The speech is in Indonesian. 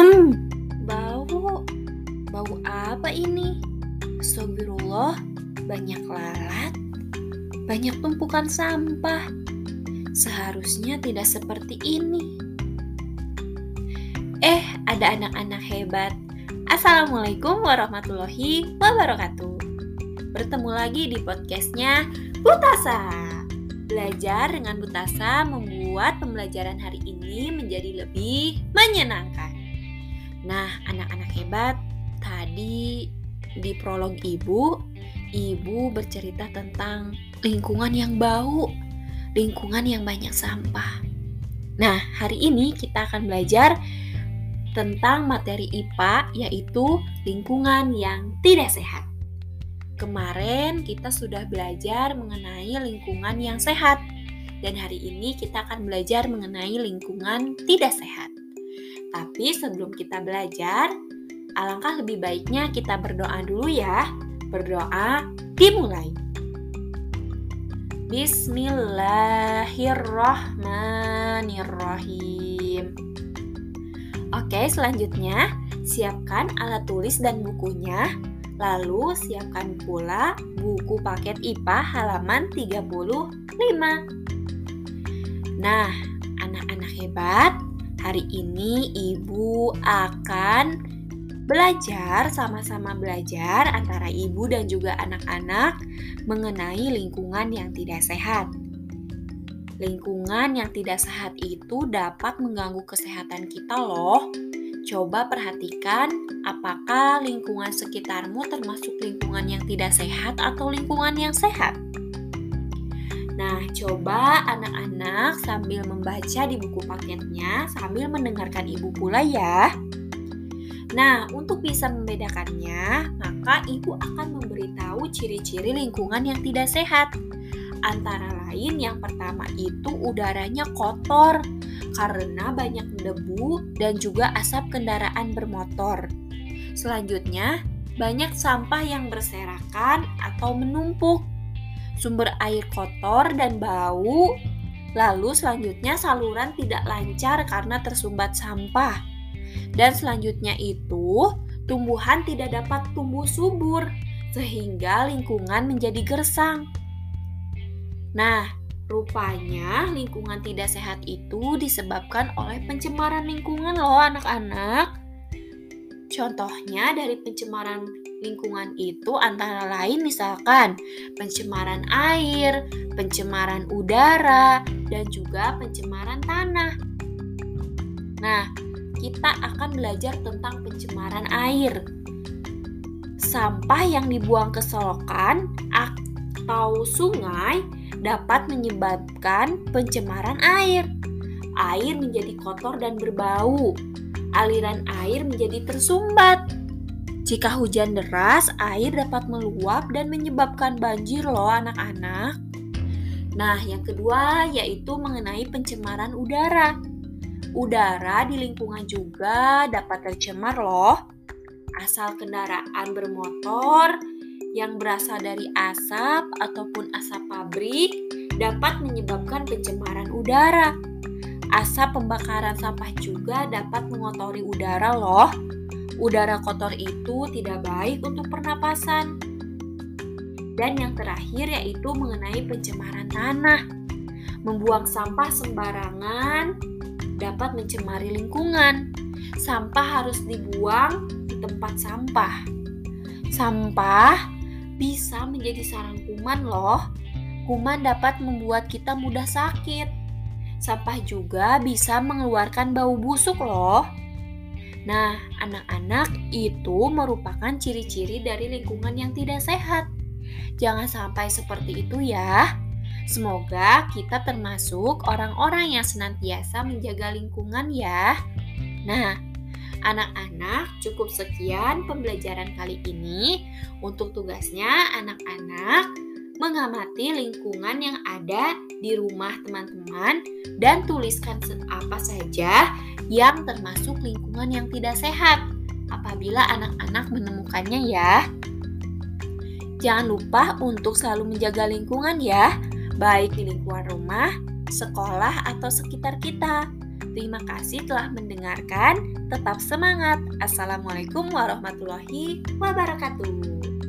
Hmm, bau. Bau apa ini? Astagfirullah, banyak lalat, banyak tumpukan sampah. Seharusnya tidak seperti ini. Eh, ada anak-anak hebat. Assalamualaikum warahmatullahi wabarakatuh. Bertemu lagi di podcastnya Butasa. Belajar dengan Butasa membuat pembelajaran hari ini menjadi lebih menyenangkan. Nah, anak-anak hebat, tadi di prolog ibu, ibu bercerita tentang lingkungan yang bau, lingkungan yang banyak sampah. Nah, hari ini kita akan belajar tentang materi IPA yaitu lingkungan yang tidak sehat. Kemarin kita sudah belajar mengenai lingkungan yang sehat dan hari ini kita akan belajar mengenai lingkungan tidak sehat. Tapi sebelum kita belajar, alangkah lebih baiknya kita berdoa dulu ya. Berdoa dimulai. Bismillahirrahmanirrahim. Oke, selanjutnya siapkan alat tulis dan bukunya Lalu siapkan pula buku paket IPA halaman 35. Nah, anak-anak hebat, hari ini Ibu akan belajar sama-sama belajar antara ibu dan juga anak-anak mengenai lingkungan yang tidak sehat. Lingkungan yang tidak sehat itu dapat mengganggu kesehatan kita loh. Coba perhatikan apakah lingkungan sekitarmu termasuk lingkungan yang tidak sehat atau lingkungan yang sehat. Nah, coba anak-anak sambil membaca di buku paketnya sambil mendengarkan ibu pula ya. Nah, untuk bisa membedakannya, maka ibu akan memberitahu ciri-ciri lingkungan yang tidak sehat. Antara lain yang pertama itu udaranya kotor, karena banyak debu dan juga asap kendaraan bermotor. Selanjutnya, banyak sampah yang berserakan atau menumpuk, sumber air kotor dan bau. Lalu selanjutnya saluran tidak lancar karena tersumbat sampah. Dan selanjutnya itu, tumbuhan tidak dapat tumbuh subur sehingga lingkungan menjadi gersang. Nah, Rupanya lingkungan tidak sehat itu disebabkan oleh pencemaran lingkungan loh anak-anak. Contohnya dari pencemaran lingkungan itu antara lain misalkan pencemaran air, pencemaran udara, dan juga pencemaran tanah. Nah, kita akan belajar tentang pencemaran air. Sampah yang dibuang ke selokan atau sungai dapat menyebabkan pencemaran air. Air menjadi kotor dan berbau. Aliran air menjadi tersumbat. Jika hujan deras, air dapat meluap dan menyebabkan banjir loh anak-anak. Nah, yang kedua yaitu mengenai pencemaran udara. Udara di lingkungan juga dapat tercemar loh. Asal kendaraan bermotor yang berasal dari asap ataupun asap pabrik dapat menyebabkan pencemaran udara. Asap pembakaran sampah juga dapat mengotori udara loh. Udara kotor itu tidak baik untuk pernapasan. Dan yang terakhir yaitu mengenai pencemaran tanah. Membuang sampah sembarangan dapat mencemari lingkungan. Sampah harus dibuang di tempat sampah. Sampah bisa menjadi sarang kuman loh. Kuman dapat membuat kita mudah sakit. Sampah juga bisa mengeluarkan bau busuk loh. Nah, anak-anak itu merupakan ciri-ciri dari lingkungan yang tidak sehat. Jangan sampai seperti itu ya. Semoga kita termasuk orang-orang yang senantiasa menjaga lingkungan ya. Nah, Anak-anak, cukup sekian pembelajaran kali ini. Untuk tugasnya, anak-anak mengamati lingkungan yang ada di rumah teman-teman dan tuliskan apa saja yang termasuk lingkungan yang tidak sehat apabila anak-anak menemukannya ya. Jangan lupa untuk selalu menjaga lingkungan ya, baik di lingkungan rumah, sekolah, atau sekitar kita. Terima kasih telah mendengarkan. Tetap semangat. Assalamualaikum warahmatullahi wabarakatuh.